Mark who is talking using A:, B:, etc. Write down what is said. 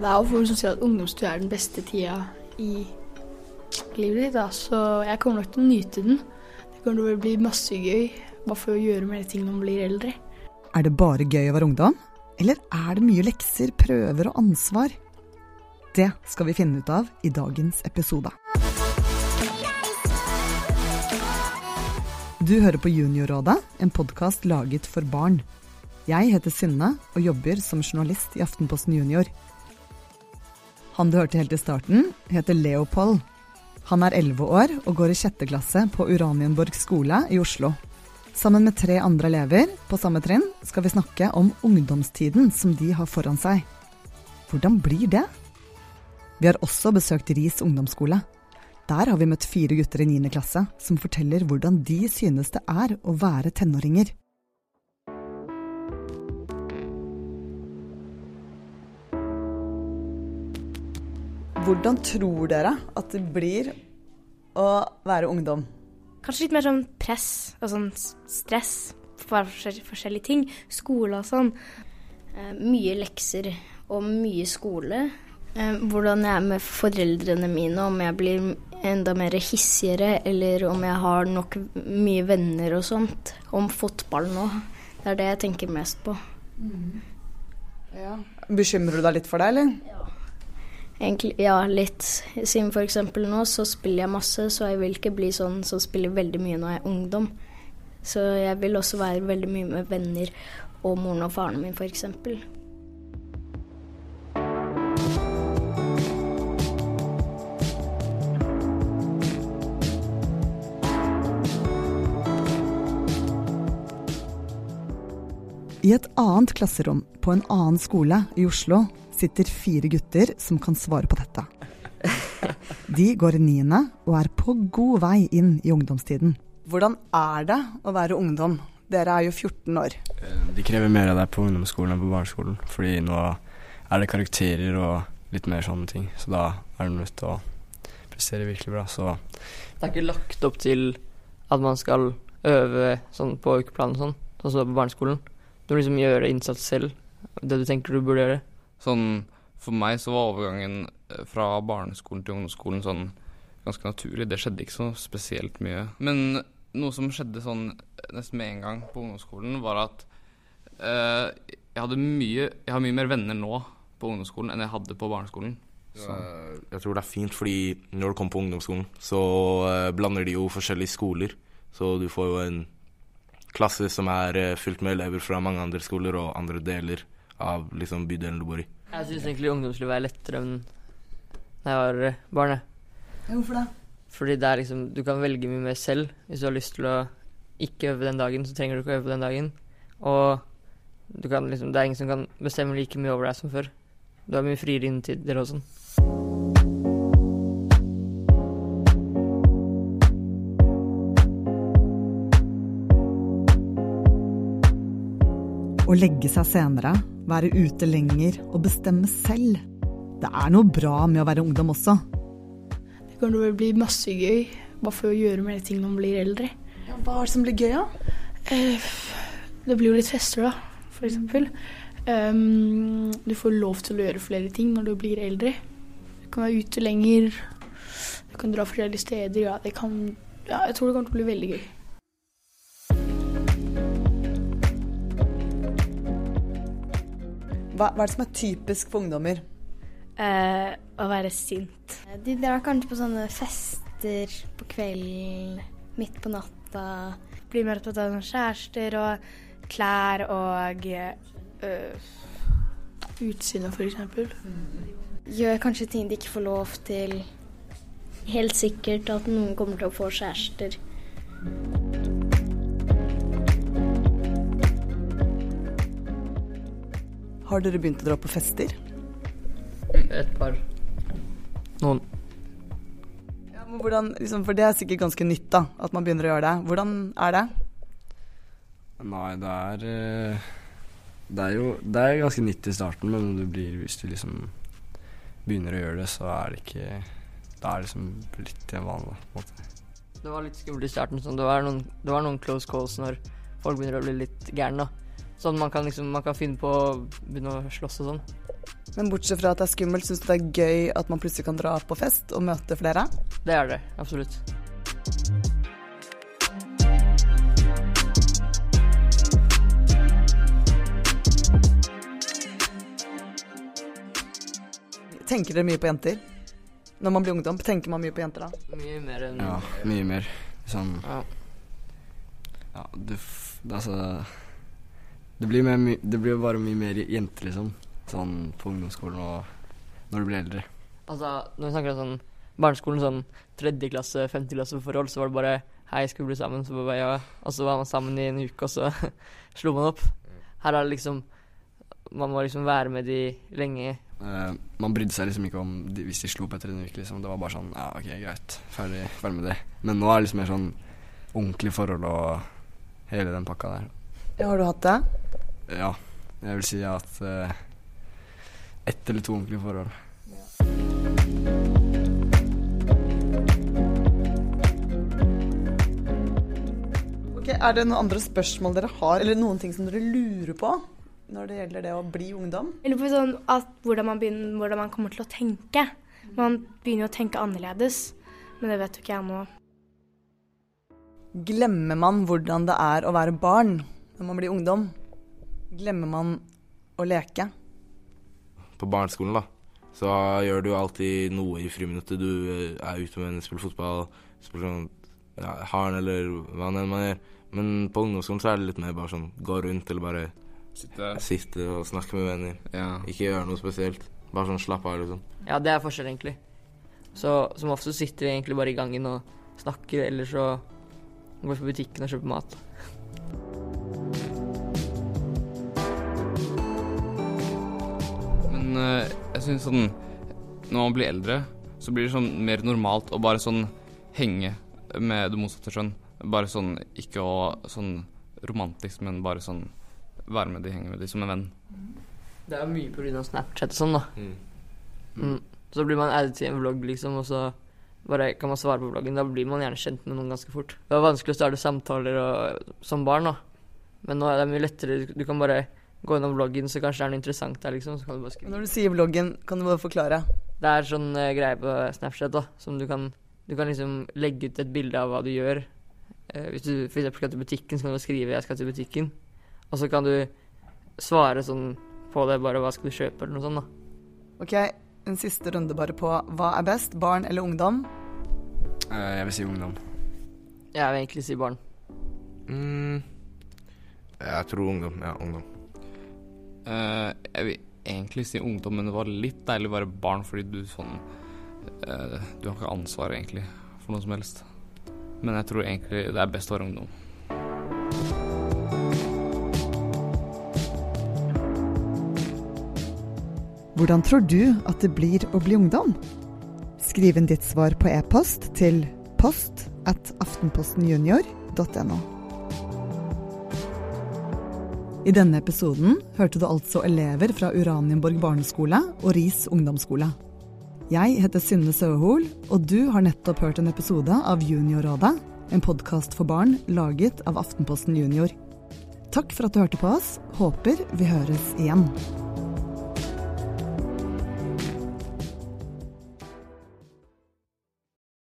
A: Det er jo folk som sier at ungdomstid er den beste tida i livet ditt, da. så jeg kommer nok til å nyte den. Det kommer til å bli masse gøy, bare for å gjøre mer ting når man blir eldre.
B: Er det bare gøy å være ungdom? Eller er det mye lekser, prøver og ansvar? Det skal vi finne ut av i dagens episode. Du hører på Juniorrådet, en podkast laget for barn. Jeg heter Synne og jobber som journalist i Aftenposten Junior. Han du hørte helt i starten, heter Leopold. Han er 11 år og går i sjette klasse på Uranienborg skole i Oslo. Sammen med tre andre elever på samme trinn skal vi snakke om ungdomstiden som de har foran seg. Hvordan blir det? Vi har også besøkt Ris ungdomsskole. Der har vi møtt fire gutter i 9. klasse som forteller hvordan de synes det er å være tenåringer. Hvordan tror dere at det blir å være ungdom?
C: Kanskje litt mer sånn press og sånn stress for forskjellige ting. Skole og sånn.
D: Eh, mye lekser og mye skole. Eh, hvordan jeg er med foreldrene mine, om jeg blir enda mer hissigere, eller om jeg har nok mye venner og sånt. Om fotball nå. Det er det jeg tenker mest på. Mm.
B: Ja. Bekymrer du deg litt for det, eller?
D: Ja. Egentlig, ja, litt. Siden f.eks. nå så spiller jeg masse, så jeg vil ikke bli sånn som spiller veldig mye når jeg er ungdom. Så jeg vil også være veldig mye med venner og moren og faren min f.eks.
B: I et annet klasserom på en annen skole i Oslo sitter fire gutter som kan svare på dette. De går i niende og er på god vei inn i ungdomstiden. Hvordan er det å være ungdom? Dere er jo 14 år.
E: Eh, de krever mer av deg på ungdomsskolen enn på barneskolen. Fordi nå er det karakterer og litt mer sånne ting. Så da er du nødt til å prestere virkelig bra. Så
F: Det er ikke lagt opp til at man skal øve sånn på ukeplanen og sånn, sånn som på barneskolen. Du må liksom gjøre innsats selv, det du tenker du burde gjøre.
G: Sånn for meg så var overgangen eh, fra barneskolen til ungdomsskolen sånn ganske naturlig. Det skjedde ikke så spesielt mye. Men noe som skjedde sånn nesten med en gang på ungdomsskolen, var at uh, jeg hadde mye Jeg har mye mer venner nå på ungdomsskolen enn jeg hadde på barneskolen.
H: Så. Jeg tror det er fint, fordi når du kommer på ungdomsskolen, så blander de jo forskjellige skoler. Så du får jo en klasse som er fylt med elever fra mange andre skoler og andre deler av liksom, bydelen du bor i.
F: Jeg syns egentlig ungdomslivet er lettere enn da jeg var barn.
B: Hvorfor det?
F: Fordi det er liksom, du kan velge mye mer selv. Hvis du har lyst til å ikke øve den dagen, så trenger du ikke å øve den dagen. Og liksom, det er ingen som kan bestemme like mye over deg som før. Du har mye friere innetider og sånn.
B: Å legge seg senere, være ute lenger og bestemme selv. Det er noe bra med å være ungdom også.
A: Det kommer til å bli masse gøy, bare for å gjøre mer ting når man blir eldre.
B: Ja, hva er det som blir gøy, da?
A: Eh, det blir jo litt fester, da, eksempel. Um, du får lov til å gjøre flere ting når du blir eldre. Du kan være ute lenger, du kan dra forskjellige steder. Ja, det kan, ja, jeg tror det kommer til å bli veldig gøy.
B: Hva, hva, er det som er typisk for ungdommer?
C: Eh, å være sint.
D: De drar kanskje på sånne fester på kvelden, midt på natta.
C: Blir mer opptatt av kjærester og klær og øh,
A: Utsynet, f.eks.
D: Gjør kanskje ting de ikke får lov til. Helt sikkert at noen kommer til å få kjærester.
B: Har dere begynt å dra på fester?
F: Et par. Noen.
B: Ja, men hvordan, liksom, for det er sikkert ganske nytt da, at man begynner å gjøre det. Hvordan er det?
E: Nei, det er eh, Det er jo det er ganske nytt i starten, men du blir, hvis du liksom begynner å gjøre det, så er det ikke Da er det liksom litt en vane, på en måte.
F: Det var litt skummelt i starten. Sånn. Det, var noen, det var noen close calls når folk begynner å bli litt gærne. Sånn man kan liksom Man kan finne på å begynne å slåss og sånn.
B: Men bortsett fra at det er skummelt, syns du det er gøy at man plutselig kan dra på fest og møte flere?
F: Det er det, absolutt.
B: Tenker dere mye på jenter? Når man blir ungdom, tenker man mye på jenter da?
F: Mye mer enn
E: Ja, mye mer. Liksom
F: Ja.
E: Ja, du f... Altså Det blir, mer, my- det blir bare mye mer jenter, liksom. Sånn på ungdomsskolen og når du blir eldre.
F: Altså, når vi snakker om sånn barneskolen, sånn tredje klasse, femte klasse forhold, så var det bare Hei, skal vi bli sammen? Så bare ja. Og så var man sammen i en uke, og så slo man opp. Her er det liksom Man må liksom være med de lenge.
E: Uh, man brydde seg liksom ikke om de, hvis de slo opp etter en uke, liksom. Det var bare sånn Ja, OK, greit. Ferdig, ferdig med det. Men nå er det liksom mer sånn ordentlig forhold og hele den pakka der.
B: Har du hatt det?
E: Ja, jeg vil si at eh, ett eller to ordentlige forhold.
B: Ok, Er det noen andre spørsmål dere har, eller noen ting som dere lurer på når det gjelder det å bli ungdom?
C: Eller på sånn at hvordan man, begynner, hvordan man kommer til å tenke. Man begynner jo å tenke annerledes, men det vet jo ikke jeg nå.
B: Glemmer man hvordan det er å være barn når man blir ungdom? Glemmer man å leke?
H: På barneskolen, da, så gjør du alltid noe i friminuttet. Du eh, er ute med en spiller fotball, spiller sånn ja, harn eller hva enn man gjør. Men på ungdomsskolen så er det litt mer bare sånn gå rundt eller bare
G: Sitte
H: sitte og snakke med venner.
G: Ja.
H: Ikke gjøre noe spesielt. Bare sånn slappe av, liksom.
F: Ja, det er forskjell, egentlig. Så som ofte så sitter vi egentlig bare i gangen og snakker, eller så går vi på butikken og kjøper mat.
G: Jeg syns sånn Når man blir eldre, så blir det sånn mer normalt å bare sånn henge med det motsatte kjønn. Bare sånn ikke å sånn romantisk, men bare sånn være med de, henge med de som en venn.
F: Det er mye av Snapchat og sånn, da. Mm. Så blir man addet til en vlogg, liksom, og så bare kan man svare på vloggen. Da blir man gjerne kjent med noen ganske fort. Det var vanskelig å starte samtaler og, som barn, da. Men nå er det mye lettere. Du kan bare gå gjennom vloggen, så kanskje det er noe interessant der, liksom. Så kan du bare skrive.
B: Når du sier vloggen, kan du bare forklare?
F: Det er sånn uh, greie på Snapchat, da, som du kan Du kan liksom legge ut et bilde av hva du gjør. Uh, hvis du f.eks. skal til butikken, så kan du skrive 'jeg skal til butikken'. Og så kan du svare sånn på det, bare 'hva skal du kjøpe', eller noe sånt, da.
B: Ok, en siste runde bare på hva er best, barn eller ungdom?
E: Uh, jeg vil si ungdom.
F: Jeg vil egentlig si barn.
H: Mm. Jeg tror ungdom. Ja, ungdom.
G: Eh, jeg vil egentlig si ungdom, men det var litt deilig å være barn fordi du sånn uh, Du har ikke ansvar egentlig for noe som helst. Men jeg tror egentlig det er best å være ungdom.
B: Hvordan tror du at det blir å bli ungdom? Skriv inn ditt svar på e-post til post at aftenpostenjunior.no. I denne episoden hørte du altså elever fra Uranienborg barneskole og Ris ungdomsskole. Jeg heter Synne Søhol, og du har nettopp hørt en episode av Juniorrådet, en podkast for barn laget av Aftenposten Junior. Takk for at du hørte på oss. Håper vi høres igjen.